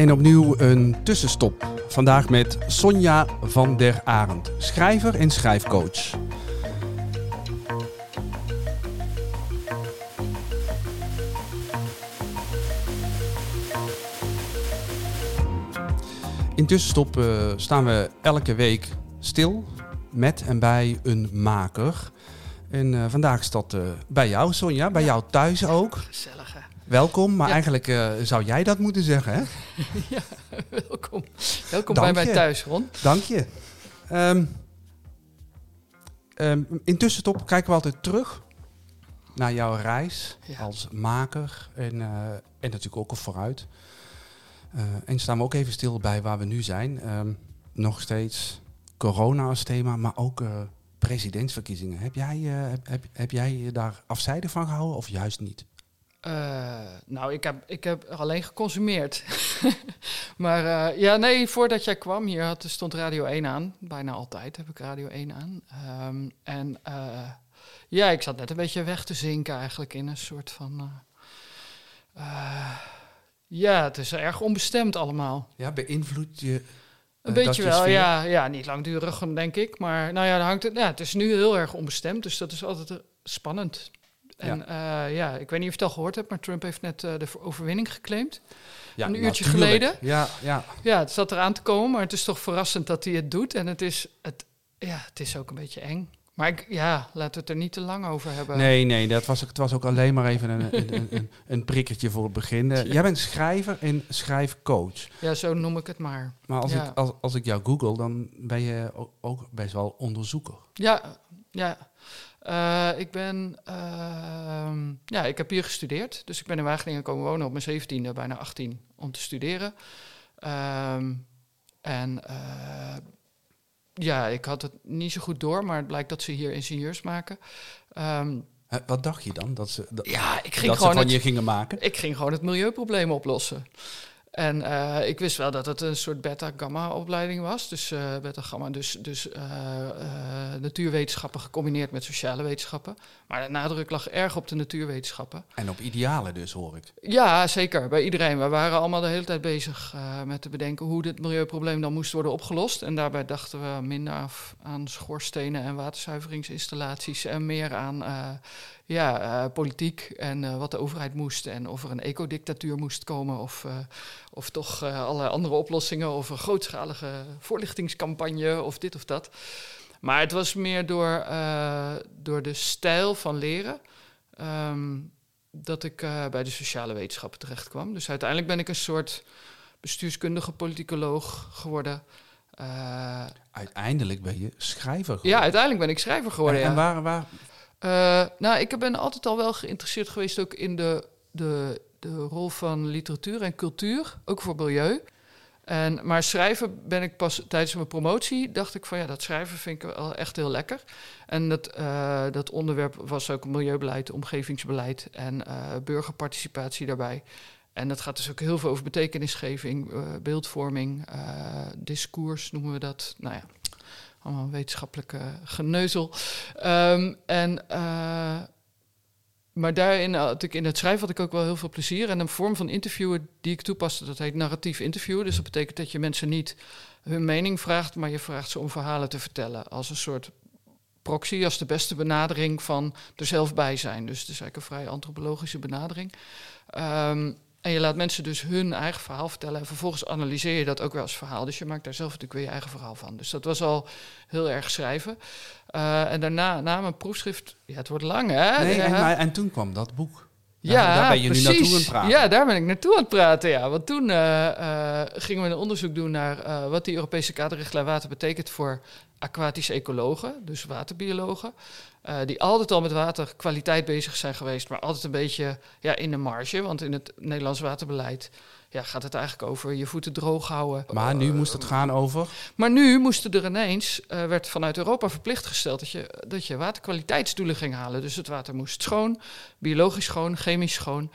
En opnieuw een tussenstop. Vandaag met Sonja van der Arend, schrijver en schrijfcoach. In tussenstop uh, staan we elke week stil met en bij een maker. En uh, vandaag is dat uh, bij jou, Sonja, bij jou thuis ook. Gezellig? Welkom, maar eigenlijk uh, zou jij dat moeten zeggen, hè? ja, welkom. Welkom Dank bij mij thuis, Ron. Dank je. Um, um, intussen top kijken we altijd terug naar jouw reis ja. als maker en, uh, en natuurlijk ook vooruit. Uh, en staan we ook even stil bij waar we nu zijn. Um, nog steeds corona als thema, maar ook presidentsverkiezingen. Heb jij, heb, heb, heb jij daar afzijdig van gehouden of juist niet? Uh, nou, ik heb, ik heb alleen geconsumeerd. maar uh, ja, nee, voordat jij kwam hier had, stond Radio 1 aan. Bijna altijd heb ik Radio 1 aan. Um, en uh, ja, ik zat net een beetje weg te zinken eigenlijk in een soort van... ja, het is erg onbestemd allemaal. Ja, beïnvloed je... Een beetje wel, ja, ja. Niet langdurig, denk ik. Maar nou ja, hangt het, ja, het is nu heel erg onbestemd. Dus dat is altijd spannend. En ja. Uh, ja, ik weet niet of je het al gehoord hebt, maar Trump heeft net uh, de overwinning geclaimd. Ja, een uurtje natuurlijk. geleden. Ja, ja. ja, het zat eraan te komen, maar het is toch verrassend dat hij het doet. En het is, het, ja, het is ook een beetje eng. Maar ik, ja, laten we het er niet te lang over hebben. Nee, nee, dat was, het was ook alleen maar even een, een, een, een prikkertje voor het begin. Uh, jij bent schrijver en schrijfcoach. Ja, zo noem ik het maar. Maar als, ja. ik, als, als ik jou google, dan ben je ook, ook best wel onderzoeker. Ja, ja. Uh, ik ben, uh, ja, ik heb hier gestudeerd. Dus ik ben in Wageningen komen wonen op mijn 17e, bijna 18, om te studeren. Um, en uh, ja, ik had het niet zo goed door, maar het blijkt dat ze hier ingenieurs maken. Um, wat dacht je dan? Dat ze, dat, ja, ik ging dat gewoon ze van het, je gingen maken? Ik ging gewoon het milieuprobleem oplossen. En uh, ik wist wel dat het een soort beta-gamma-opleiding was. Dus uh, beta-gamma, dus, dus uh, natuurwetenschappen gecombineerd met sociale wetenschappen. Maar de nadruk lag erg op de natuurwetenschappen. En op idealen dus, hoor ik. Ja, zeker. Bij iedereen. We waren allemaal de hele tijd bezig met te bedenken hoe dit milieuprobleem dan moest worden opgelost. En daarbij dachten we minder af aan schoorstenen en waterzuiveringsinstallaties en meer aan ja, uh, politiek en uh, wat de overheid moest en of er een ecodictatuur moest komen of, uh, of toch allerlei andere oplossingen of een grootschalige voorlichtingscampagne of dit of dat. Maar het was meer door, door de stijl van leren um, dat ik bij de sociale wetenschappen terecht kwam. Dus uiteindelijk ben ik een soort bestuurskundige politicoloog geworden. uiteindelijk ben je schrijver geworden. Ja, uiteindelijk ben ik schrijver geworden. En, en ja. waar, waar, uh, nou, ik ben altijd al wel geïnteresseerd geweest ook in de, de, de rol van literatuur en cultuur, ook voor milieu. En, maar schrijven ben ik pas tijdens mijn promotie, dacht ik van ja, dat schrijven vind ik wel echt heel lekker. En dat, uh, dat onderwerp was ook milieubeleid, omgevingsbeleid en uh, burgerparticipatie daarbij. En dat gaat dus ook heel veel over betekenisgeving, beeldvorming, discours noemen we dat. Nou ja, allemaal wetenschappelijke geneuzel. Um, en, uh, maar daarin had ik in het schrijven had ik ook wel heel veel plezier. En een vorm van interviewen die ik toepaste, dat heet narratief interviewen. Dus dat betekent dat je mensen niet hun mening vraagt, maar je vraagt ze om verhalen te vertellen. Als een soort proxy, als de beste benadering van er zelf bij zijn. Dus het is eigenlijk een vrij antropologische benadering. Um, en je laat mensen dus hun eigen verhaal vertellen. En vervolgens analyseer je dat ook wel als verhaal. Dus je maakt daar zelf natuurlijk weer je eigen verhaal van. Dus dat was al heel erg schrijven. Uh, en daarna, na mijn proefschrift... Ja, het wordt lang, hè? Nee, en, maar, en toen kwam dat boek. Daar, ja, daar ben je precies. nu naartoe aan het praten. Ja, daar ben ik naartoe aan het praten, ja. Want toen uh, uh, gingen we een onderzoek doen naar uh, wat die Europese kaderrichtlijn water betekent voor aquatische ecologen, dus waterbiologen. Uh, die altijd al met waterkwaliteit bezig zijn geweest, maar altijd een beetje ja, in de marge. Want in het Nederlands waterbeleid ja, gaat het eigenlijk over je voeten droog houden. Maar nu moest het gaan over? Maar nu moesten er ineens, uh, werd vanuit Europa verplicht gesteld dat je, dat je waterkwaliteitsdoelen ging halen. Dus het water moest schoon, biologisch schoon, chemisch schoon.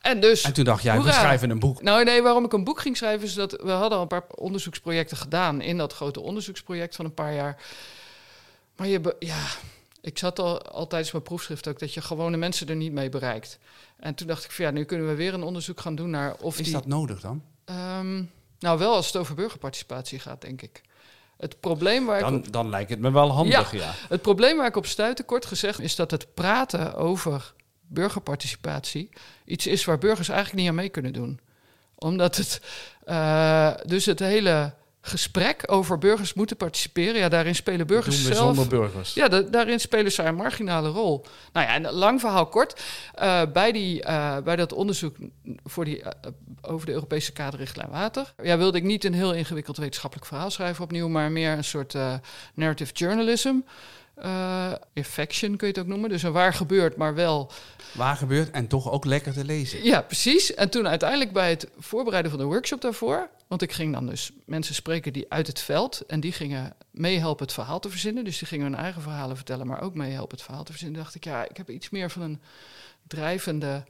En, dus, en toen dacht jij, we schrijven een boek. Nou nee, waarom ik een boek ging schrijven is dat we hadden al een paar onderzoeksprojecten gedaan in dat grote onderzoeksproject van een paar jaar. Maar je, ja, ik zat al, al tijdens mijn proefschrift ook dat je gewone mensen er niet mee bereikt. En toen dacht ik van ja, nu kunnen we weer een onderzoek gaan doen naar of is die... dat nodig dan? Ehm, nou, wel als het over burgerparticipatie gaat, denk ik. Het probleem waar dan, ik op, dan lijkt het me wel handig, ja. Het probleem waar ik op stuitte, kort gezegd, is dat het praten over burgerparticipatie iets is waar burgers eigenlijk niet aan mee kunnen doen. Omdat het uh, dus het hele gesprek over burgers moeten participeren. Ja, daarin spelen burgers zelf... zonder burgers. Ja, daarin spelen zij een marginale rol. Nou ja, een lang verhaal kort. Uh, bij, die, uh, bij dat onderzoek voor die, uh, over de Europese kaderrichtlijn water... Ja, wilde ik niet een heel ingewikkeld wetenschappelijk verhaal schrijven opnieuw... maar meer een soort narrative journalism... Uh, infection kun je het ook noemen. Dus een waar gebeurt, maar wel. Waar gebeurt en toch ook lekker te lezen. Ja, precies. En toen uiteindelijk bij het voorbereiden van de workshop daarvoor. Want ik ging dan dus mensen spreken die uit het veld. En die gingen meehelpen het verhaal te verzinnen. Dus die gingen hun eigen verhalen vertellen, maar ook meehelpen het verhaal te verzinnen. dacht ik, ja, ik heb iets meer van een drijvende.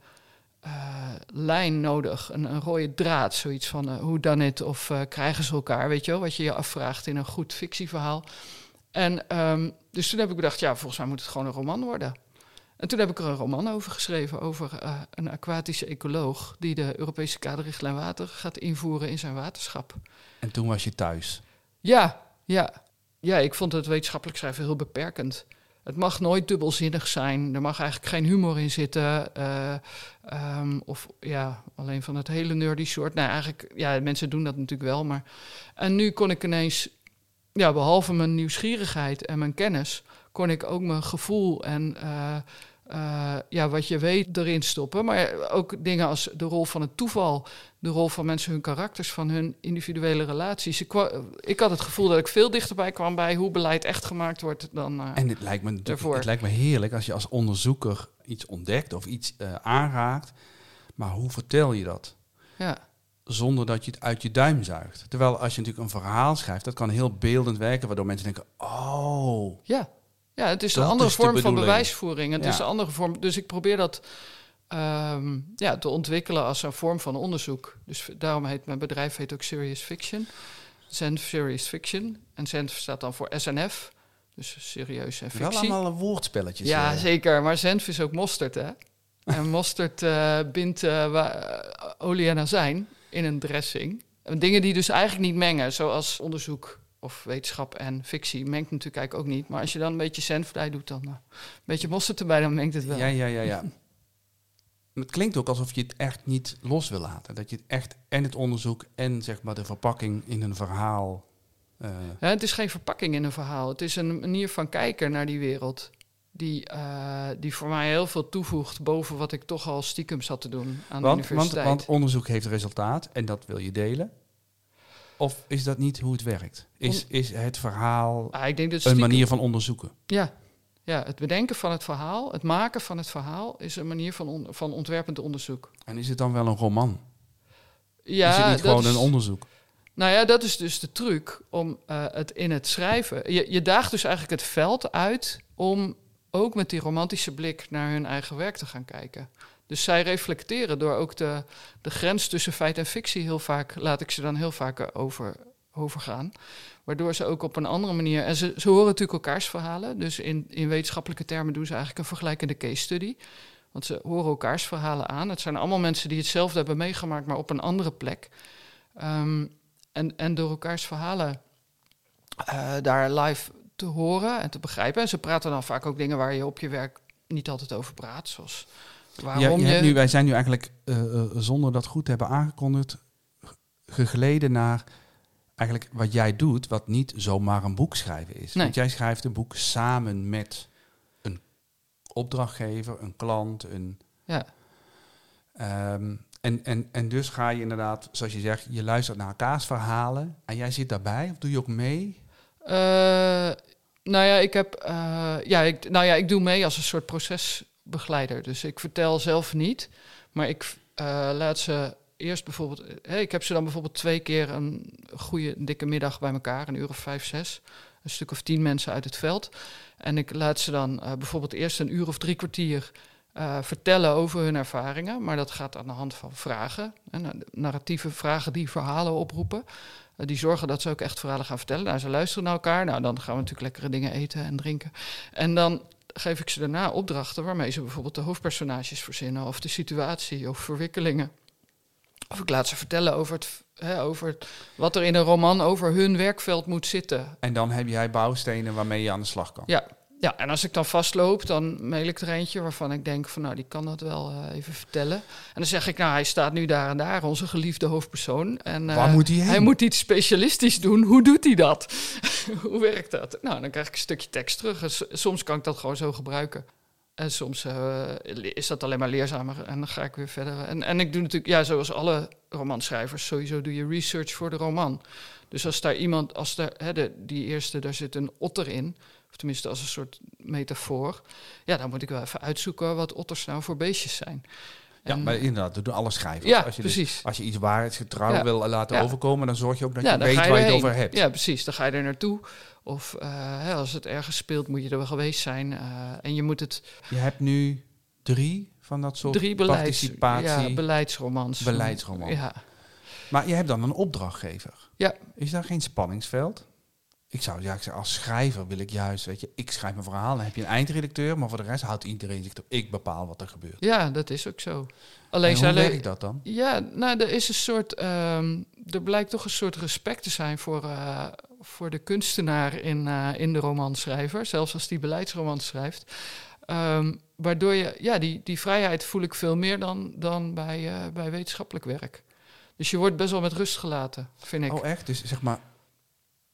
Uh, lijn nodig, een, een, rode draad, zoiets van uh, hoe dan het of uh, krijgen ze elkaar, weet je wel, wat je je afvraagt in een goed fictieverhaal. En um, dus toen heb ik bedacht, ja, volgens mij moet het gewoon een roman worden. En toen heb ik er een roman over geschreven, over uh, een aquatische ecoloog die de Europese kaderrichtlijn water gaat invoeren in zijn waterschap. En toen was je thuis? Ja, ja. Ja, ik vond het wetenschappelijk schrijven heel beperkend. Het mag nooit dubbelzinnig zijn. Er mag eigenlijk geen humor in zitten. Uh, um, of ja, alleen van het hele nerdy soort. Nou, eigenlijk, ja, mensen doen dat natuurlijk wel. Maar... En nu kon ik ineens ja, behalve mijn nieuwsgierigheid en mijn kennis, kon ik ook mijn gevoel en uh, uh, ja, wat je weet erin stoppen. Maar ook dingen als de rol van het toeval, de rol van mensen, hun karakters, van hun individuele relaties. Ik, ik had het gevoel dat ik veel dichterbij kwam bij hoe beleid echt gemaakt wordt dan. Uh, en het lijkt, me, het lijkt me heerlijk als je als onderzoeker iets ontdekt of iets aanraakt. Maar hoe vertel je dat? Ja zonder dat je het uit je duim zuigt. Terwijl als je natuurlijk een verhaal schrijft, dat kan heel beeldend werken, waardoor mensen denken, oh. Ja, ja het is een andere vorm van bewijsvoering. Het is een andere vorm. Dus ik probeer dat um, ja, te ontwikkelen als een vorm van onderzoek. Dus daarom heet mijn bedrijf heet ook Serious Fiction. Zenf Serious Fiction. En Zenf staat dan voor SNF. Dus serieus en fictie. Wel allemaal een woordspelletjes. Ja, zeker. Maar Zenf is ook mosterd, hè? En mosterd uh, bindt uh, olie en azijn in een dressing. Dingen die dus eigenlijk niet mengen, zoals onderzoek of wetenschap en fictie mengt natuurlijk eigenlijk ook niet. Maar als je dan een beetje zenfvrij doet, dan uh, een beetje mosterd erbij, dan mengt het wel. Ja, ja, ja, ja. het klinkt ook alsof je het echt niet los wil laten. Dat je het echt en het onderzoek en zeg maar de verpakking in een verhaal. Uh... Ja, het is geen verpakking in een verhaal. Het is een manier van kijken naar die wereld die, uh, die voor mij heel veel toevoegt boven wat ik toch al stiekem zat te doen aan want, de universiteit. Want, want onderzoek heeft resultaat en dat wil je delen. Of is dat niet hoe het werkt? Is, is het verhaal ah, ik denk dat een manier van onderzoeken? Ja. ja, het bedenken van het verhaal, het maken van het verhaal... is een manier van, on, van ontwerpend onderzoek. En is het dan wel een roman? Ja, is het niet gewoon een onderzoek? Nou ja, dat is dus de truc om uh, het in het schrijven... Je, je daagt dus eigenlijk het veld uit om ook met die romantische blik naar hun eigen werk te gaan kijken. Dus zij reflecteren door ook de, de grens tussen feit en fictie heel vaak, laat ik ze dan heel vaak over, overgaan. Waardoor ze ook op een andere manier. En ze, ze horen natuurlijk elkaars verhalen. Dus in, in wetenschappelijke termen doen ze eigenlijk een vergelijkende case study. Want ze horen elkaars verhalen aan. Het zijn allemaal mensen die hetzelfde hebben meegemaakt, maar op een andere plek. Um, en, en door elkaars verhalen uh, daar live te horen en te begrijpen. En ze praten dan vaak ook dingen waar je op je werk niet altijd over praat. Zoals waarom ja, je... Nu, wij zijn nu eigenlijk, uh, zonder dat goed te hebben aangekondigd, gegleden naar eigenlijk wat jij doet, wat niet zomaar een boek schrijven is. Nee. Want jij schrijft een boek samen met een opdrachtgever, een klant, een... Ja. Um, en, en, en dus ga je inderdaad, zoals je zegt, je luistert naar elkaars verhalen en jij zit daarbij, of doe je ook mee? Uh, nou ja, ik heb. Uh, ja, ik, nou ja, ik doe mee als een soort procesbegeleider. Dus ik vertel zelf niet, maar ik uh, laat ze eerst bijvoorbeeld. Ik heb ze dan bijvoorbeeld twee keer een goede, dikke middag bij elkaar, een uur of vijf, zes. Een stuk of tien mensen uit het veld. En ik laat ze dan bijvoorbeeld eerst een uur of drie kwartier vertellen over hun ervaringen. Maar dat gaat aan de hand van vragen. En narratieve vragen die verhalen oproepen. Eh, die zorgen dat ze ook echt verhalen gaan vertellen. Nou, ze luisteren naar elkaar. Nou, dan gaan we natuurlijk lekkere dingen eten en drinken. En dan geef ik ze daarna opdrachten waarmee ze bijvoorbeeld de hoofdpersonages verzinnen, of de situatie, of verwikkelingen. Of ik laat ze vertellen over, het, hè, over het, wat er in een roman over hun werkveld moet zitten. En dan heb jij bouwstenen waarmee je aan de slag kan. Ja, ja, en als ik dan vastloop, dan mail ik er eentje waarvan ik denk van nou, die kan dat wel uh, even vertellen. En dan zeg ik, nou, hij staat nu daar en daar, onze geliefde hoofdpersoon. En, uh, Waar moet hij heen? Hij moet iets specialistisch doen. Hoe doet hij dat? Hoe werkt dat? Nou, dan krijg ik een stukje tekst terug. En soms kan ik dat gewoon zo gebruiken. En soms uh, is dat alleen maar leerzamer en dan ga ik weer verder. En, en ik doe natuurlijk, ja, zoals alle romanschrijvers, sowieso doe je research voor de roman. Dus als daar iemand, als daar, hè, de, die eerste, daar zit een otter in, of tenminste als een soort metafoor, ja, dan moet ik wel even uitzoeken wat otters nou voor beestjes zijn. Ja, maar inderdaad, dat doen alle schrijvers. Ja, als je dus- precies. als je iets waarheidsgetrouw ja. wil laten Ja. overkomen, dan zorg je ook dat je weet je waar je het over hebt. Ja, precies. Dan ga je er naartoe. Of eh, als het ergens speelt, moet je er wel geweest zijn. eh, en je moet het Je hebt nu drie van dat soort drie beleids, participatie, ja, beleidsromans. beleidsromans. Ja. Maar je hebt dan een opdrachtgever. Ja. Is daar geen spanningsveld? Ik zou ja, ik zeg, als schrijver wil ik juist, weet je, ik schrijf mijn verhaal, dan heb je een eindredacteur, maar voor de rest houdt iedereen zich op. Ik bepaal wat er gebeurt. ja, dat is ook zo. En Alleen hoe er- werkt dat dan? Ja, nou, er is een soort. ehm, er blijkt toch een soort respect te zijn voor, eh, voor de kunstenaar in, eh, in de romanschrijver, zelfs als die beleidsroman schrijft. Ehm, waardoor je, ja, die, die vrijheid voel ik veel meer dan, dan bij, eh, bij wetenschappelijk werk. Dus je wordt best wel met rust gelaten, vind ik. Oh echt? Dus zeg maar,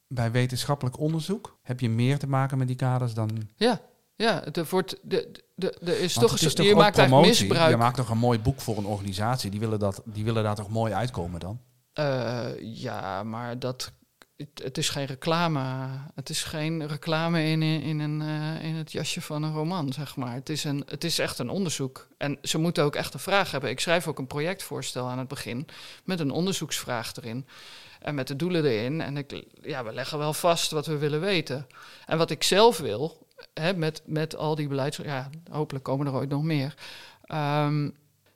bij wetenschappelijk onderzoek heb je meer te maken met die kaders dan... Ja, ja, het wordt, de, de, de, is Want toch, is toch je maakt eigenlijk misbruik. Je maakt toch een mooi boek voor een organisatie. Die willen, dat, die willen daar toch mooi uitkomen dan? Eh, ja, maar dat, het, het is geen reclame. Het is geen reclame in, in, een, eh, in het jasje van een roman, zeg maar. Het is, een, het is echt een onderzoek. En ze moeten ook echt een vraag hebben. Ik schrijf ook een projectvoorstel aan het begin met een onderzoeksvraag erin. En met de doelen erin. En ik, ja, we leggen wel vast wat we willen weten. En wat ik zelf wil, hè, met, met al die beleids... Ja, hopelijk komen er ooit nog meer. Ehm,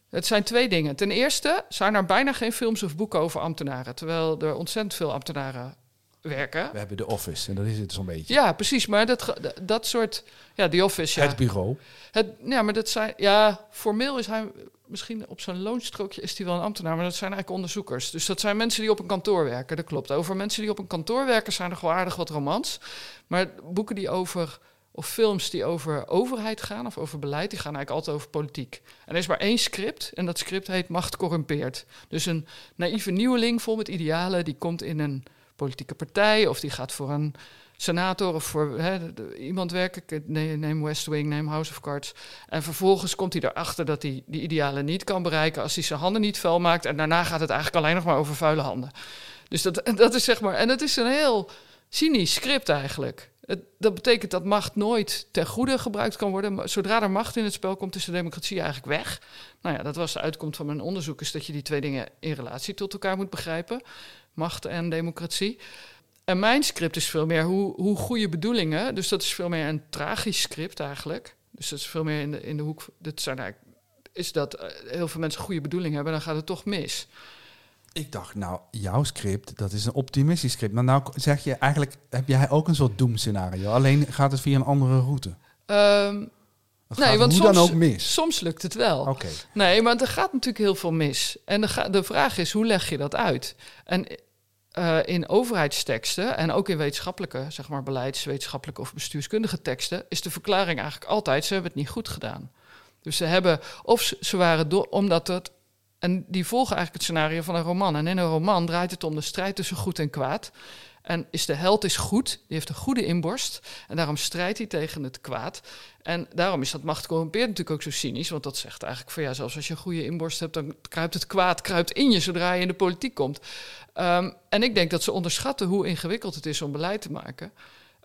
het zijn twee dingen. Ten eerste zijn er bijna geen films of boeken over ambtenaren. Terwijl er ontzettend veel ambtenaren werken. We hebben de office en dat is het zo'n beetje. Ja, precies. Maar dat, dat soort... Ja, die office, ja. Het bureau. Het, ja, maar dat zijn... Ja, formeel is hij... Misschien op zijn loonstrookje is hij wel een ambtenaar, maar dat zijn eigenlijk onderzoekers. Dus dat zijn mensen die op een kantoor werken, dat klopt. Over mensen die op een kantoor werken zijn er gewoon aardig wat romans. Maar boeken die over, of films die over overheid gaan, of over beleid, die gaan eigenlijk altijd over politiek. En er is maar één script, en dat script heet Macht corrumpeert. Dus een naïeve nieuweling vol met idealen, die komt in een politieke partij, of die gaat voor een senator of voor iemand werken. Neem West Wing, neem House of Cards. En vervolgens komt hij erachter dat hij die idealen niet kan bereiken als hij zijn handen niet vuil maakt. En daarna gaat het eigenlijk alleen nog maar over vuile handen. Dus dat, dat is zeg maar. En het is een heel cynisch script eigenlijk. Het, dat betekent dat macht nooit ten goede gebruikt kan worden. Maar zodra er macht in het spel komt, is de democratie eigenlijk weg. Nou ja, dat was de uitkomst van mijn onderzoek, is dat je die twee dingen in relatie tot elkaar moet begrijpen. Macht en democratie. En mijn script is veel meer hoe, hoe goede bedoelingen. Dus dat is veel meer een tragisch script eigenlijk. Dus dat is veel meer in de, in de hoek. Dat zijn eigenlijk, is dat eh, heel veel mensen goede bedoelingen hebben, dan gaat het toch mis. Ik dacht, nou, jouw script, dat is een optimistisch script. Maar nou zeg je eigenlijk, heb jij ook een soort doemscenario. Alleen gaat het via een andere route. Ehm, Nee, want hoe soms- dan ook mis. soms lukt het wel. Oké. Nee, maar er gaat natuurlijk heel veel mis. En de, ga- de vraag is, hoe leg je dat uit? En eh, in overheidsteksten en ook in wetenschappelijke, zeg maar beleidswetenschappelijke of bestuurskundige teksten, is de verklaring eigenlijk altijd, ze hebben het niet goed gedaan. Dus ze hebben, of ze, ze waren door, omdat het, en die volgen eigenlijk het scenario van een roman. En in een roman draait het om de strijd tussen goed en kwaad. En is de held is goed, die heeft een goede inborst. En daarom strijdt hij tegen het kwaad. En daarom is dat macht corrumpeert natuurlijk ook zo cynisch. Want dat zegt eigenlijk van ja, zelfs als je een goede inborst hebt, dan kruipt het kwaad kruipt in je zodra je in de politiek komt. Ehm, en ik denk dat ze onderschatten hoe ingewikkeld het is om beleid te maken.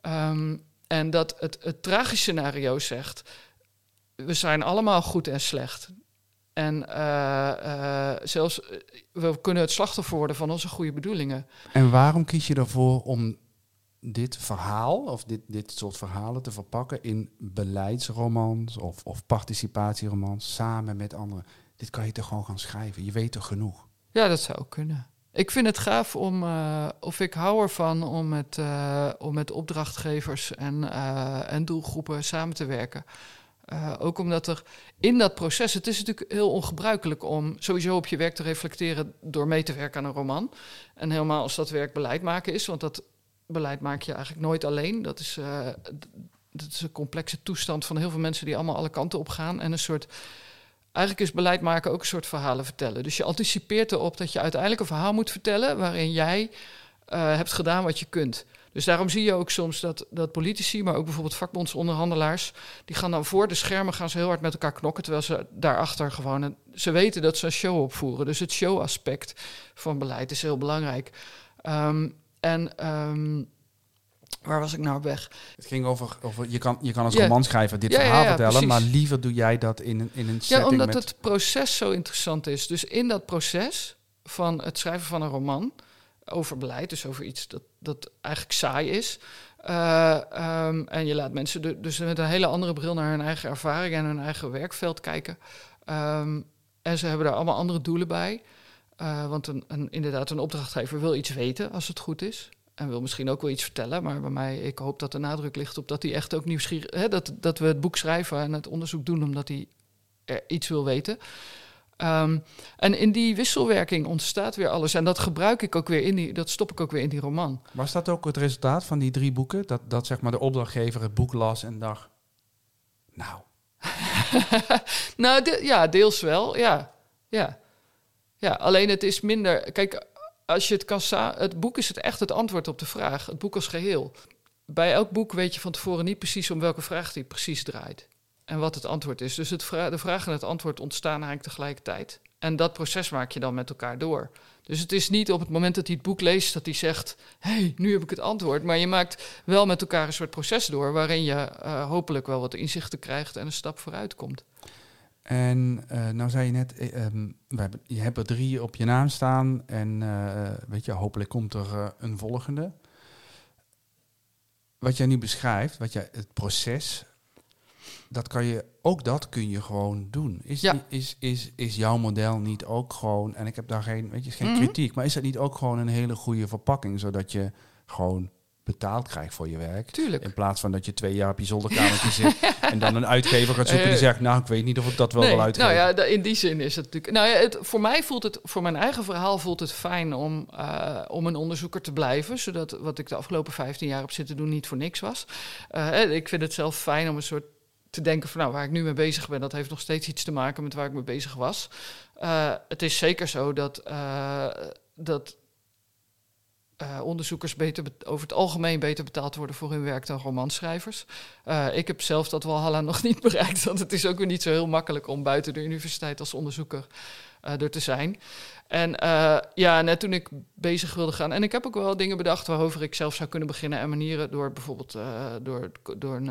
Ehm, en dat het, het tragische scenario zegt: we zijn allemaal goed en slecht. En eh, eh, zelfs eh, we kunnen het slachtoffer worden van onze goede bedoelingen. En waarom kies je ervoor om dit verhaal, of dit, dit soort verhalen te verpakken in beleidsromans of, of participatieromans samen met anderen? Dit kan je toch gewoon gaan schrijven? Je weet toch genoeg? Ja, dat zou kunnen. Ik vind het gaaf om, of ik hou ervan om met, om met opdrachtgevers en, en doelgroepen samen te werken. Uh, ook omdat er in dat proces, het is natuurlijk heel ongebruikelijk om sowieso op je werk te reflecteren door mee te werken aan een roman. En helemaal als dat werk beleid maken is, want dat beleid maak je eigenlijk nooit alleen. Dat is, uh, dat is een complexe toestand van heel veel mensen die allemaal alle kanten op gaan. En een soort. Eigenlijk is beleid maken ook een soort verhalen vertellen. Dus je anticipeert erop dat je uiteindelijk een verhaal moet vertellen waarin jij uh, hebt gedaan wat je kunt. Dus daarom zie je ook soms dat, dat politici, maar ook bijvoorbeeld vakbondsonderhandelaars, die gaan dan voor de schermen gaan ze heel hard met elkaar knokken, terwijl ze daarachter gewoon, ze weten dat ze een show opvoeren. Dus het showaspect van beleid is heel belangrijk. Um, en um, waar was ik nou op weg? Het ging over, over je, kan, je kan als ja. romanschrijver dit verhaal vertellen, maar liever doe jij dat in een, in een setting Ja, omdat het proces zo interessant is. Dus in dat proces van het schrijven van een roman over beleid, dus over iets dat, dat eigenlijk saai is. Uh, um, en je laat mensen dus met een hele andere bril naar hun eigen ervaring en hun eigen werkveld kijken. Um, en ze hebben daar allemaal andere doelen bij. Uh, want een, een, inderdaad, een opdrachtgever wil iets weten als het goed is. En wil misschien ook wel iets vertellen. Maar bij mij, ik hoop dat de nadruk ligt op dat hij echt ook nieuwsgierig... Hè, dat, dat we het boek schrijven en het onderzoek doen omdat hij iets wil weten. Um, en in die wisselwerking ontstaat weer alles. En dat gebruik ik ook weer in die, dat stop ik ook weer in die roman. Was dat ook het resultaat van die drie boeken? Dat, dat zeg maar de opdrachtgever het boek las en dacht, nou. nou, de, ja, deels wel, ja. ja. Ja, alleen het is minder. Kijk, als je het kan het boek is het echt het antwoord op de vraag. Het boek als geheel. Bij elk boek weet je van tevoren niet precies om welke vraag die precies draait. En wat het antwoord is. Dus het de vraag en het antwoord ontstaan eigenlijk tegelijkertijd. En dat proces maak je dan met elkaar door. Dus het is niet op het moment dat hij het boek leest dat hij zegt: hey, nu heb ik het antwoord. Maar je maakt wel met elkaar een soort proces door. waarin je uh, hopelijk wel wat inzichten krijgt en een stap vooruit komt. En uh, nou zei je net, uh, we hebben, je hebt drie op je naam staan en weet je, hopelijk komt er een volgende. Wat jij nu beschrijft, wat jij, het proces, dat kan je, ook dat kun je gewoon doen. Is, ja. is, is, is jouw model niet ook gewoon, en ik heb daar geen, weet je, geen mm -hmm. kritiek, maar is dat niet ook gewoon een hele goede verpakking, zodat je gewoon betaald krijgt voor je werk. Tuurlijk. In plaats van dat je twee jaar op je zolderkamertje zit en dan een uitgever gaat zoeken die zegt, nou, ik weet niet of ik dat wel nee, wil uitgeven. Nou ja, in die zin is het natuurlijk. Nou ja, het, voor mij voelt het, voor mijn eigen verhaal voelt het fijn om, uh, om een onderzoeker te blijven, zodat wat ik de afgelopen 15 jaar heb zitten doen niet voor niks was. Uh, ik vind het zelf fijn om een soort te denken van nou, waar ik nu mee bezig ben, dat heeft nog steeds iets te maken met waar ik mee bezig was. Uh, het is zeker zo dat, dat uh, onderzoekers beter over het algemeen beter betaald worden voor hun werk dan romanschrijvers. Ik heb zelf dat Walhalla nog niet bereikt, want het is ook weer niet zo heel makkelijk om buiten de universiteit als onderzoeker er te zijn. En ja, net toen ik bezig wilde gaan, en ik heb ook wel dingen bedacht waarover ik zelf zou kunnen beginnen en manieren door bijvoorbeeld door, door een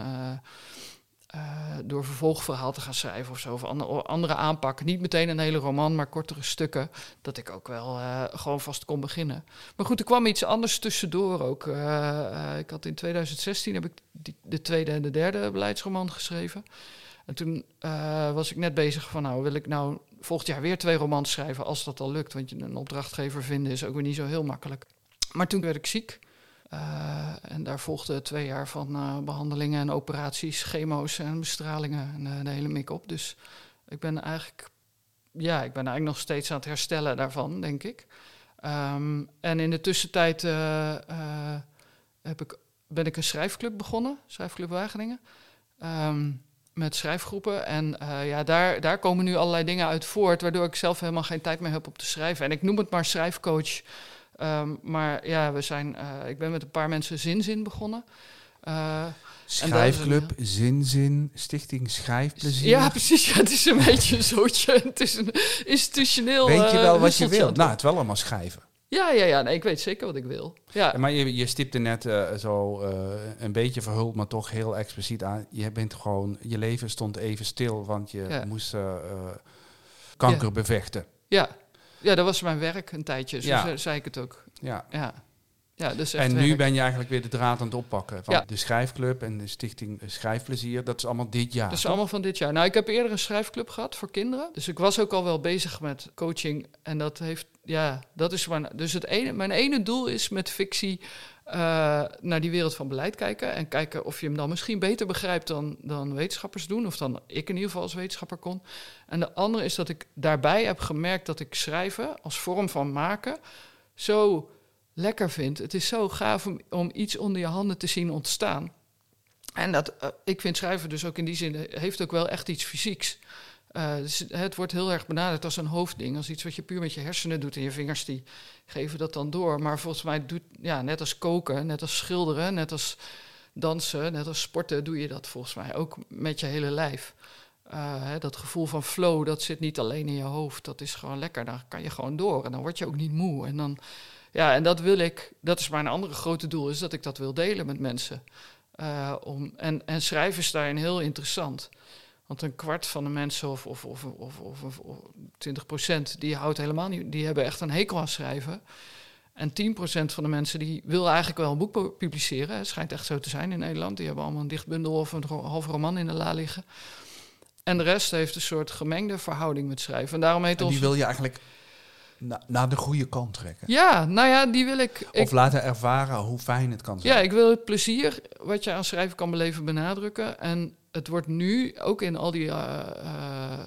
door vervolgverhaal te gaan schrijven of zo. Of andere, andere aanpakken. Niet meteen een hele roman, maar kortere stukken. Dat ik ook wel uh, gewoon vast kon beginnen. Maar goed, er kwam iets anders tussendoor ook. Uh, ik had in 2016 heb ik die, de tweede en de derde beleidsroman geschreven. En toen was ik net bezig van, nou wil ik nou volgend jaar weer twee romans schrijven, als dat al lukt. Want een opdrachtgever vinden is ook weer niet zo heel makkelijk. Maar toen werd ik ziek. Uh, en daar volgden twee jaar van uh, behandelingen en operaties, chemo's en bestralingen en uh, de hele mik op. Dus ik ben eigenlijk, ja, ik ben eigenlijk nog steeds aan het herstellen daarvan, denk ik. Um, en in de tussentijd heb ik, ben ik een schrijfclub begonnen, Schrijfclub Wageningen. Um, met schrijfgroepen. En ja, daar, daar komen nu allerlei dingen uit voort, waardoor ik zelf helemaal geen tijd meer heb om te schrijven. En ik noem het maar schrijfcoach. Um, maar ja, we zijn, uh, ik ben met een paar mensen Zinzin begonnen. Uh, Schrijfclub, een, Zinzin, Stichting Schrijfplezier. Ja, precies. Ja, het is een beetje een zootje. Het is een institutioneel. Weet je wel wat je wil? Nou, het wel allemaal schrijven. Ja, ja, ja. Nee, ik weet zeker wat ik wil. Ja. ja maar je, je stipte net uh, zo uh, een beetje verhuld, maar toch heel expliciet aan. Je bent gewoon, je leven stond even stil, want je ja. moest uh, kanker ja. bevechten. Ja, ja, dat was mijn werk een tijdje. Zo ja. zei ik het ook. Ja. ja. Ja, dus en nu werk. ben je eigenlijk weer de draad aan het oppakken. Van ja. de schrijfclub en de stichting Schrijfplezier. Dat is allemaal dit jaar. Dat is allemaal van dit jaar. Nou, ik heb eerder een schrijfclub gehad voor kinderen. Dus ik was ook al wel bezig met coaching. En dat heeft, ja, dat is mijn. Dus het ene, mijn ene doel is met fictie naar die wereld van beleid kijken. En kijken of je hem dan misschien beter begrijpt dan, dan wetenschappers doen. Of dan ik in ieder geval als wetenschapper kon. En de andere is dat ik daarbij heb gemerkt dat ik schrijven als vorm van maken zo lekker vind. Het is zo gaaf om, om iets onder je handen te zien ontstaan. En dat, uh, ik vind schrijven dus ook in die zin, heeft ook wel echt iets fysieks. Uh, dus het wordt heel erg benaderd als een hoofdding, als iets wat je puur met je hersenen doet en je vingers die geven dat dan door. Maar volgens mij doet, ja, net als koken, net als schilderen, net als dansen, net als sporten, doe je dat volgens mij ook met je hele lijf. Uh, hè, dat gevoel van flow, dat zit niet alleen in je hoofd, dat is gewoon lekker. Dan kan je gewoon door en dan word je ook niet moe. En dan, ja, en dat wil ik, dat is mijn andere grote doel, is dat ik dat wil delen met mensen. Uh, om, en, en schrijven is daarin heel interessant. Want een kwart van de mensen, of, of, of, of, of, of 20 procent, die houdt helemaal niet, die hebben echt een hekel aan schrijven. En 10 procent van de mensen die wil eigenlijk wel een boek publiceren. Het schijnt echt zo te zijn in Nederland. Die hebben allemaal een dichtbundel of een halve roman in de la liggen. En de rest heeft een soort gemengde verhouding met schrijven. En daarom heet en die wil je eigenlijk na, naar de goede kant trekken. Ja, nou ja, die wil ik, ik... Of laten ervaren hoe fijn het kan zijn. Ja, ik wil het plezier wat je aan schrijven kan beleven benadrukken. En het wordt nu, ook in al die uh, uh,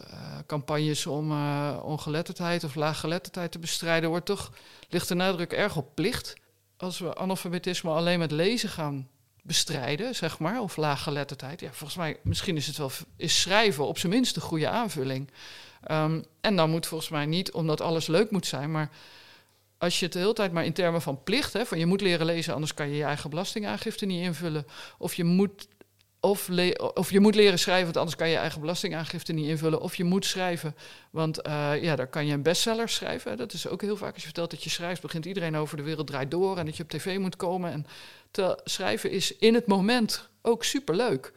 campagnes om ongeletterdheid of laaggeletterdheid te bestrijden, wordt toch, ligt de nadruk erg op plicht. Als we analfabetisme alleen met lezen gaan bestrijden, zeg maar, of laaggeletterdheid. Ja, volgens mij, misschien is het wel, is schrijven op zijn minst een goede aanvulling. Um, en dan moet volgens mij niet omdat alles leuk moet zijn, maar als je het de hele tijd maar in termen van plicht, hè, van je moet leren lezen, anders kan je je eigen belastingaangifte niet invullen. Of je moet, of, of je moet leren schrijven, want anders kan je eigen belastingaangifte niet invullen. Of je moet schrijven, want uh, ja, dan kan je een bestseller schrijven. Dat is ook heel vaak als je vertelt dat je schrijft, begint iedereen over de wereld draait door en dat je op tv moet komen. En te schrijven is in het moment ook superleuk. leuk.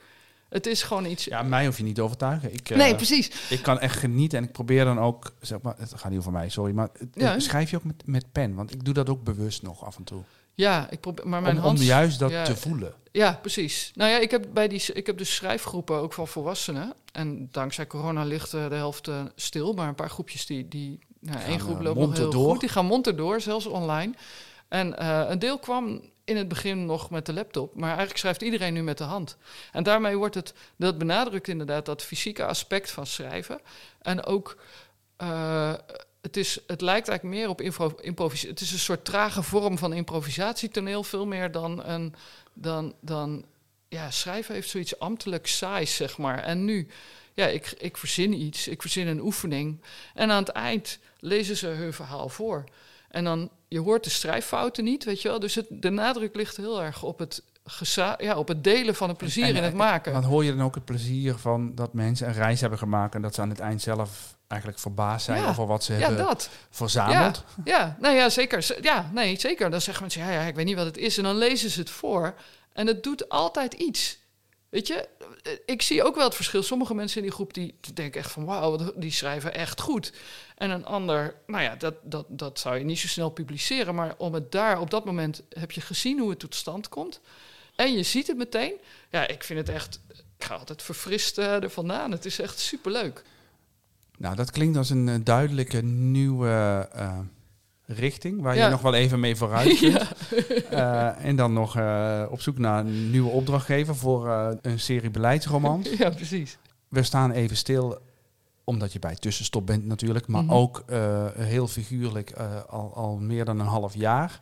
Het is gewoon iets. Ja, mij hoef je niet te overtuigen. Ik, nee, uh, precies. Ik kan echt genieten en ik probeer dan ook, zeg maar, het gaat niet over mij, sorry, maar ja. schrijf je ook met, met pen? Want ik doe dat ook bewust nog af en toe. Ja, ik probeer, maar mijn om, hand, om juist dat ja, te voelen. Ja, precies. Nou ja, ik heb bij die, ik heb dus schrijfgroepen ook van volwassenen. En dankzij corona ligt uh, de helft uh, stil, maar een paar groepjes die, die nou, één groep loopt nog heel door. goed, die gaan monter door, zelfs online. En uh, een deel kwam in het begin nog met de laptop, maar eigenlijk schrijft iedereen nu met de hand. En daarmee wordt het, dat benadrukt inderdaad dat fysieke aspect van schrijven. En ook, uh, het, is, het lijkt eigenlijk meer op improvisatie. Het is een soort trage vorm van improvisatietoneel, veel meer dan een. Dan, dan, ja, schrijven heeft zoiets ambtelijk saais, zeg maar. En nu, ja, ik, ik verzin iets, ik verzin een oefening. En aan het eind lezen ze hun verhaal voor. En dan, je hoort de schrijffouten niet, weet je wel. Dus het, de nadruk ligt heel erg op het, ja, op het delen van het plezier en, in het maken. Want hoor je dan ook het plezier van dat mensen een reis hebben gemaakt... en dat ze aan het eind zelf eigenlijk verbaasd zijn over wat ze ja, hebben dat. verzameld? Ja, ja, nou ja, zeker. Ja, nee, zeker. Dan zeggen mensen, ja, ja, ik weet niet wat het is. En dan lezen ze het voor en het doet altijd iets. Weet je, ik zie ook wel het verschil. Sommige mensen in die groep die denken echt van wauw, die schrijven echt goed. En een ander, nou ja, dat, dat, dat zou je niet zo snel publiceren. Maar om het daar, op dat moment heb je gezien hoe het tot stand komt. En je ziet het meteen. Ja, ik vind het echt, ik ga altijd verfrist uh, er vandaan. Het is echt superleuk. Nou, dat klinkt als een uh, duidelijke nieuwe... Uh richting, waar je nog wel even mee vooruit kunt. uh, en dan nog op zoek naar een nieuwe opdrachtgever voor een serie beleidsromans. ja, precies. We staan even stil, omdat je bij tussenstop bent natuurlijk, maar mm -hmm. ook heel figuurlijk al, al meer dan een half jaar.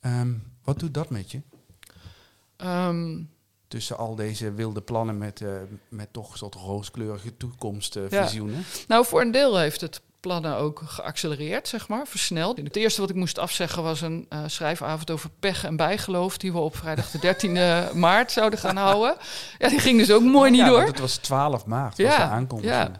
Um, wat doet dat met je? Um, Tussen al deze wilde plannen met, met toch een soort rooskleurige toekomstvisioenen. Ja. Nou, voor een deel heeft het plannen ook geaccelereerd, zeg maar, versneld. Het eerste wat ik moest afzeggen was een uh, schrijfavond over pech en bijgeloof... die we op vrijdag de 13e maart zouden gaan houden. Ja, die ging dus ook mooi niet ja, door. Het was 12 maart, ja, was de. Ja.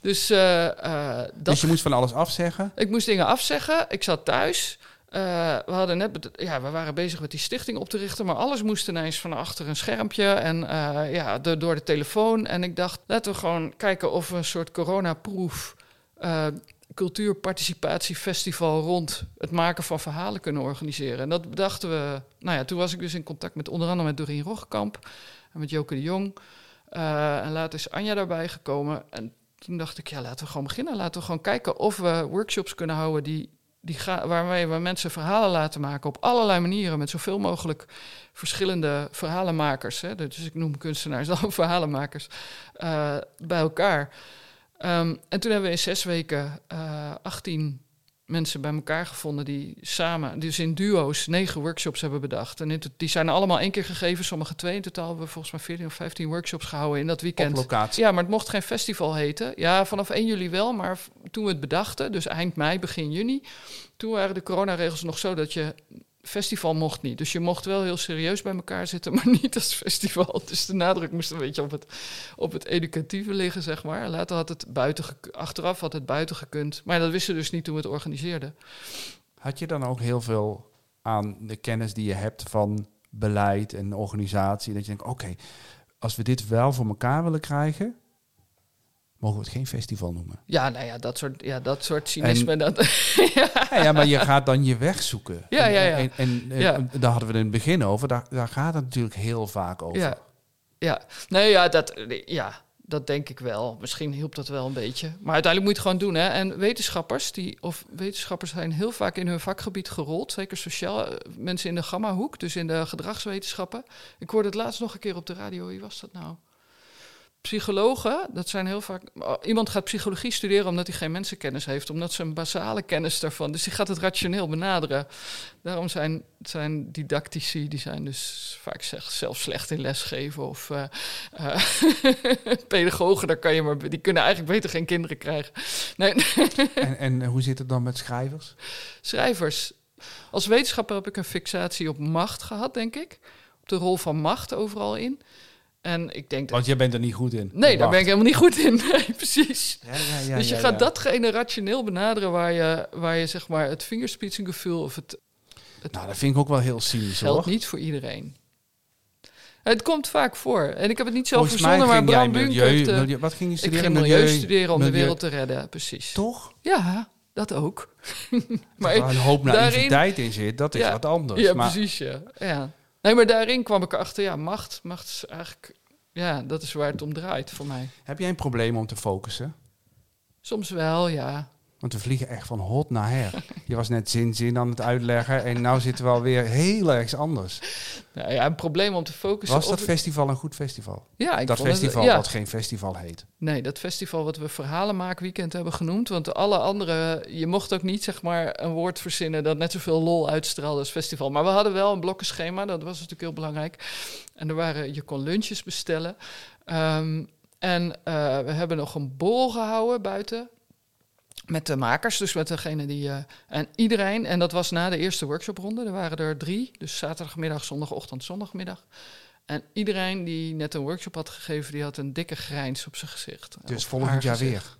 Dus, uh, uh, dat dus je moest van alles afzeggen? Ik moest dingen afzeggen. Ik zat thuis. Uh, we, hadden net, ja, we waren bezig met die stichting op te richten, maar alles moest ineens van achter een schermpje en uh, ja, door de telefoon. En ik dacht, laten we gewoon kijken of we een soort coronaproef uh, cultuurparticipatiefestival rond het maken van verhalen kunnen organiseren. En dat bedachten we. Nou ja, toen was ik dus in contact met onder andere met Doreen Roggekamp en met Joke de Jong. En later is Anja daarbij gekomen. En toen dacht ik, ja, laten we gewoon beginnen. Laten we gewoon kijken of we workshops kunnen houden die die ga, waarmee we mensen verhalen laten maken op allerlei manieren, met zoveel mogelijk verschillende verhalenmakers. Hè, dus ik noem kunstenaars dan verhalenmakers uh, bij elkaar. Um, en toen hebben we in zes weken uh, 18 mensen bij elkaar gevonden die samen, dus in duo's, negen workshops hebben bedacht. En die zijn allemaal één keer gegeven, sommige twee. In totaal hebben we volgens mij 14 of 15 workshops gehouden in dat weekend. Op locatie? Ja, maar het mocht geen festival heten. Ja, vanaf 1 juli wel, maar toen we het bedachten, dus eind mei, begin juni, toen waren de coronaregels nog zo dat je festival mocht niet. Dus je mocht wel heel serieus bij elkaar zitten, maar niet als festival. Dus de nadruk moest een beetje op het, op het educatieve liggen, zeg maar. Later had het buiten, achteraf had het buiten gekund. Maar dat wisten dus niet toen we het organiseerden. Had je dan ook heel veel aan de kennis die je hebt van beleid en organisatie? Dat je denkt, oké, als we dit wel voor elkaar willen krijgen, mogen we het geen festival noemen. Ja, nou ja, dat soort, ja, dat soort cynisme. dat, ja. ja. maar je gaat dan je weg zoeken. Ja, ja, ja. En, en, en daar hadden we in het begin over. Daar, daar gaat het natuurlijk heel vaak over. Ja, ja. nee, ja, dat, ja, dat denk ik wel. Misschien hielp dat wel een beetje. Maar uiteindelijk moet je het gewoon doen. Hè? En wetenschappers, die, of wetenschappers zijn heel vaak in hun vakgebied gerold. Zeker sociaal. Eh, mensen in de gamma-hoek, dus in de gedragswetenschappen. Ik hoorde het laatst nog een keer op de radio. Wie was dat nou? Psychologen, dat zijn heel vaak. Iemand gaat psychologie studeren omdat hij geen mensenkennis heeft, omdat ze een basale kennis daarvan. Dus die gaat het rationeel benaderen. Daarom zijn, zijn didactici, die zijn dus vaak zelf slecht in lesgeven. Of uh, uh, pedagogen, daar kan je maar, die kunnen eigenlijk beter geen kinderen krijgen. Nee. en, en hoe zit het dan met schrijvers? Schrijvers. Als wetenschapper heb ik een fixatie op macht gehad, denk ik. Op de rol van macht overal in. En ik denk dat... Want jij bent er niet goed in. Nee, daar ben ik helemaal niet goed in. Nee, precies. Ja, ja, ja, dus je gaat datgene rationeel benaderen waar je, waar je zeg maar het vingerspitsengevoel of het, het... Nou, dat vind ik ook wel heel cynisch geldt niet voor iedereen. Het komt vaak voor. En ik heb het niet zo verzonnen, maar Bram milieu, Wat ging je studeren? Ik ging milieu, studeren om de wereld te redden, precies. Toch? Ja, dat ook. maar waar een hoop naïviteit daarin, in zit, dat is wat anders. Ja, precies, ja. ja. Nee, maar daarin kwam ik erachter, ja, macht, macht is eigenlijk, ja, dat is waar het om draait voor mij. Heb jij een probleem om te focussen? Soms wel, ja. Want we vliegen echt van hot naar her. Je was net zin zin aan het uitleggen en nu zitten we alweer heel ergens anders. Nou ja, een probleem om te focussen. Was dat festival een goed festival? Ja, ik dat festival wat geen festival heet. Nee, dat festival wat we Verhalenmaakweekend hebben genoemd. Want alle andere, je mocht ook niet zeg maar een woord verzinnen dat net zoveel lol uitstraalde als festival. Maar we hadden wel een blokkenschema, dat was natuurlijk heel belangrijk. En er waren, je kon lunches bestellen. Um, en uh, we hebben nog een bol gehouden buiten met de makers, dus met degene die. Uh, en iedereen, en dat was na de eerste workshopronde, er waren er drie, dus zaterdagmiddag, zondagochtend, zondagmiddag. En iedereen die net een workshop had gegeven, die had een dikke grijns op zijn gezicht. Dus volgend jaar weer?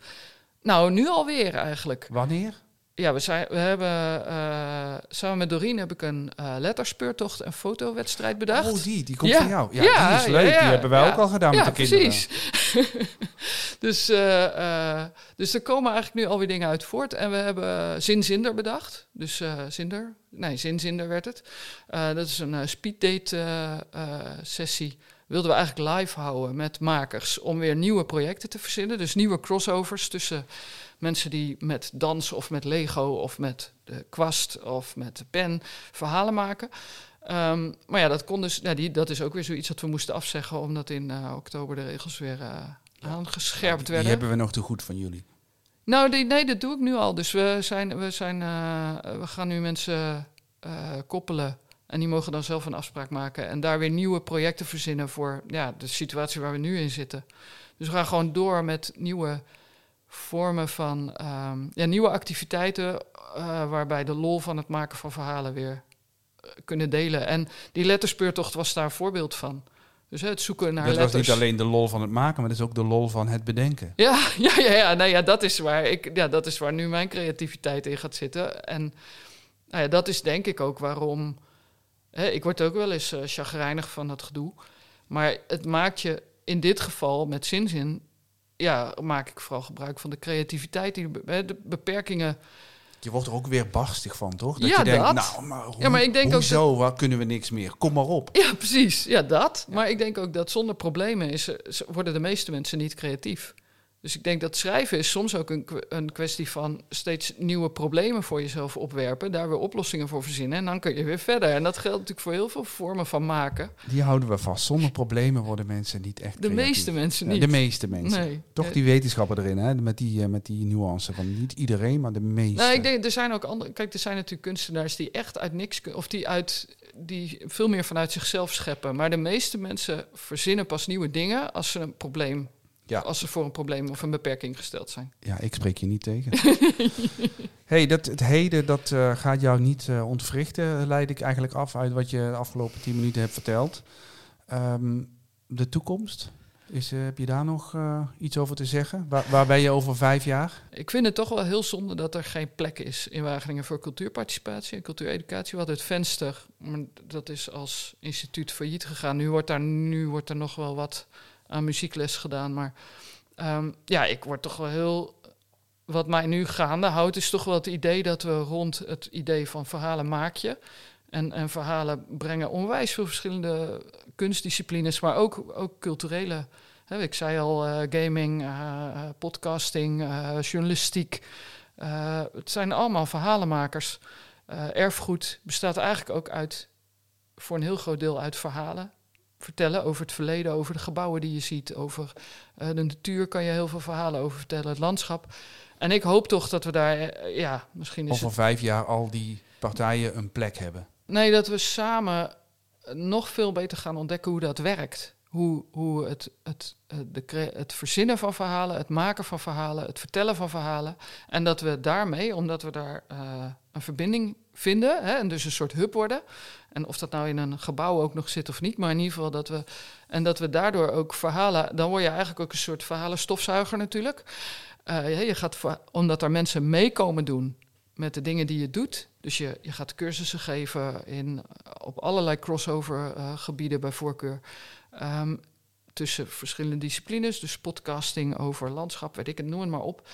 Nou, nu alweer eigenlijk. Wanneer? Ja, we, zijn, we hebben uh, samen met Doreen heb ik een uh, letterspeurtocht en fotowedstrijd bedacht. Oh, die, die komt van jou. Ja, ja, die is leuk. die hebben wij ook al gedaan met de kinderen. precies. dus, uh, dus er komen eigenlijk nu alweer dingen uit voort. En we hebben Zinzinder bedacht. Dus Zinder, nee, Zinzinder werd het. dat is een speeddate sessie wilden we eigenlijk live houden met makers om weer nieuwe projecten te verzinnen. Dus nieuwe crossovers tussen mensen die met dans of met Lego of met de kwast of met de pen verhalen maken. Um, maar ja, dat, kon dus, ja, die, dat is ook weer zoiets dat we moesten afzeggen, omdat in uh, oktober de regels weer uh, aangescherpt werden. Die hebben we nog te goed van jullie. Nou, die, nee, dat doe ik nu al. Dus we, zijn, we, zijn, uh, we gaan nu mensen koppelen. En die mogen dan zelf een afspraak maken. En daar weer nieuwe projecten verzinnen voor ja, de situatie waar we nu in zitten. Dus we gaan gewoon door met nieuwe vormen van um, ja, nieuwe activiteiten uh, waarbij de lol van het maken van verhalen weer uh, kunnen delen. En die letterspeurtocht was daar een voorbeeld van. Dus het zoeken naar dat letters. was niet alleen de lol van het maken, maar dat is ook de lol van het bedenken. Ja, ja, ja, ja, nou ja, dat is waar ik, ja, dat is waar nu mijn creativiteit in gaat zitten. En nou ja, dat is denk ik ook waarom. Hè, ik word ook wel eens uh, chagrijnig van dat gedoe. Maar het maakt je in dit geval met zinzin ja, maak ik vooral gebruik van de creativiteit, die, de beperkingen. Je wordt er ook weer barstig van, toch? Dat ja, je denkt, dat. nou, maar, hoe, ja, maar ik denk hoezo, ook dat... waar kunnen we niks meer? Kom maar op. Ja, precies. Ja, dat. Maar ik denk ook dat zonder problemen is, worden de meeste mensen niet creatief. Dus ik denk dat schrijven is soms ook een, een kwestie van steeds nieuwe problemen voor jezelf opwerpen, daar weer oplossingen voor verzinnen en dan kun je weer verder. En dat geldt natuurlijk voor heel veel vormen van maken. Die houden we vast. Zonder problemen worden mensen niet echt. De meeste mensen niet. de meeste mensen. Nee. Toch die wetenschappen erin, hè? Met die, uh, met die nuance van niet iedereen, maar de meeste. Nou, ik denk, er zijn ook andere. Kijk, er zijn natuurlijk kunstenaars die echt uit niks of die uit die veel meer vanuit zichzelf scheppen. Maar de meeste mensen verzinnen pas nieuwe dingen als ze een probleem ja. Als ze voor een probleem of een beperking gesteld zijn. Ja, ik spreek je niet tegen. hey, dat, het heden dat uh, gaat jou niet uh, ontwrichten, leid ik eigenlijk af uit wat je de afgelopen tien minuten hebt verteld. Um, de toekomst, is, uh, heb je daar nog iets over te zeggen? Waar, waar, ben je over vijf jaar? Ik vind het toch wel heel zonde dat er geen plek is in Wageningen voor cultuurparticipatie en cultuureducatie. We hadden het venster, maar dat is als instituut failliet gegaan. Nu wordt, daar, nu wordt er nog wel wat aan muziekles gedaan. Maar um, ja, ik word toch wel heel. Wat mij nu gaande houdt, is toch wel het idee dat we rond het idee van verhalen maak je. En, en verhalen brengen onwijs veel verschillende kunstdisciplines, maar ook, ook culturele. Ik zei al, uh, gaming, uh, podcasting, uh, journalistiek. het zijn allemaal verhalenmakers. erfgoed bestaat eigenlijk ook uit, voor een heel groot deel uit verhalen vertellen over het verleden, over de gebouwen die je ziet, over uh, de natuur kan je heel veel verhalen over vertellen, het landschap. En ik hoop toch dat we daar, uh, ja, misschien is Over vijf jaar al die partijen een plek hebben. Nee, dat we samen nog veel beter gaan ontdekken hoe dat werkt. Hoe, hoe het, het, het verzinnen van verhalen, het maken van verhalen, het vertellen van verhalen. En dat we daarmee, omdat we daar uh, een verbinding vinden hè, en dus een soort hub worden, en of dat nou in een gebouw ook nog zit of niet, maar in ieder geval dat we. En dat we daardoor ook verhalen. Dan word je eigenlijk ook een soort verhalenstofzuiger natuurlijk. Uh, je gaat, omdat er mensen meekomen doen met de dingen die je doet. Dus je, je gaat cursussen geven in, op allerlei crossover uh, gebieden bij voorkeur. Um, tussen verschillende disciplines. Dus podcasting over landschap, weet ik het, noem het maar op.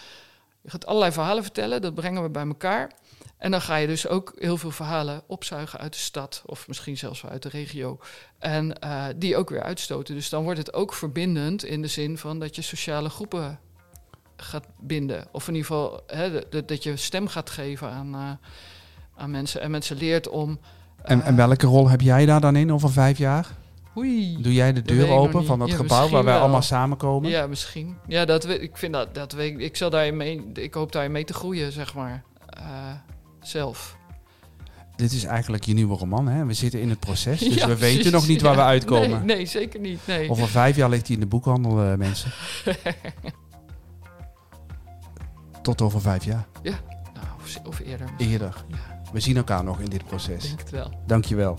Je gaat allerlei verhalen vertellen, dat brengen we bij elkaar. En dan ga je dus ook heel veel verhalen opzuigen uit de stad, of misschien zelfs wel uit de regio. En uh, die ook weer uitstoten. Dus dan wordt het ook verbindend in de zin van dat je sociale groepen gaat binden. Of in ieder geval hè, dat je stem gaat geven aan, uh, aan mensen. En mensen leert om. en, en welke rol heb jij daar dan in over vijf jaar? Oei, Doe jij de deur open van dat gebouw waar wij allemaal samenkomen? Ja, misschien. Ja, dat, ik vind dat, dat weet ik. zal daarin mee, ik hoop daarin mee te groeien, zeg maar. Uh, zelf. Dit is eigenlijk je nieuwe roman, hè? We zitten in het proces, dus we weten nog niet waar we uitkomen. Nee, nee, zeker niet. Nee. Over vijf jaar ligt hij in de boekhandel, uh, mensen. Tot over vijf jaar. Ja, nou, of, of eerder. Eerder. Ja. We zien elkaar nog in dit proces. Denk het wel. Dankjewel.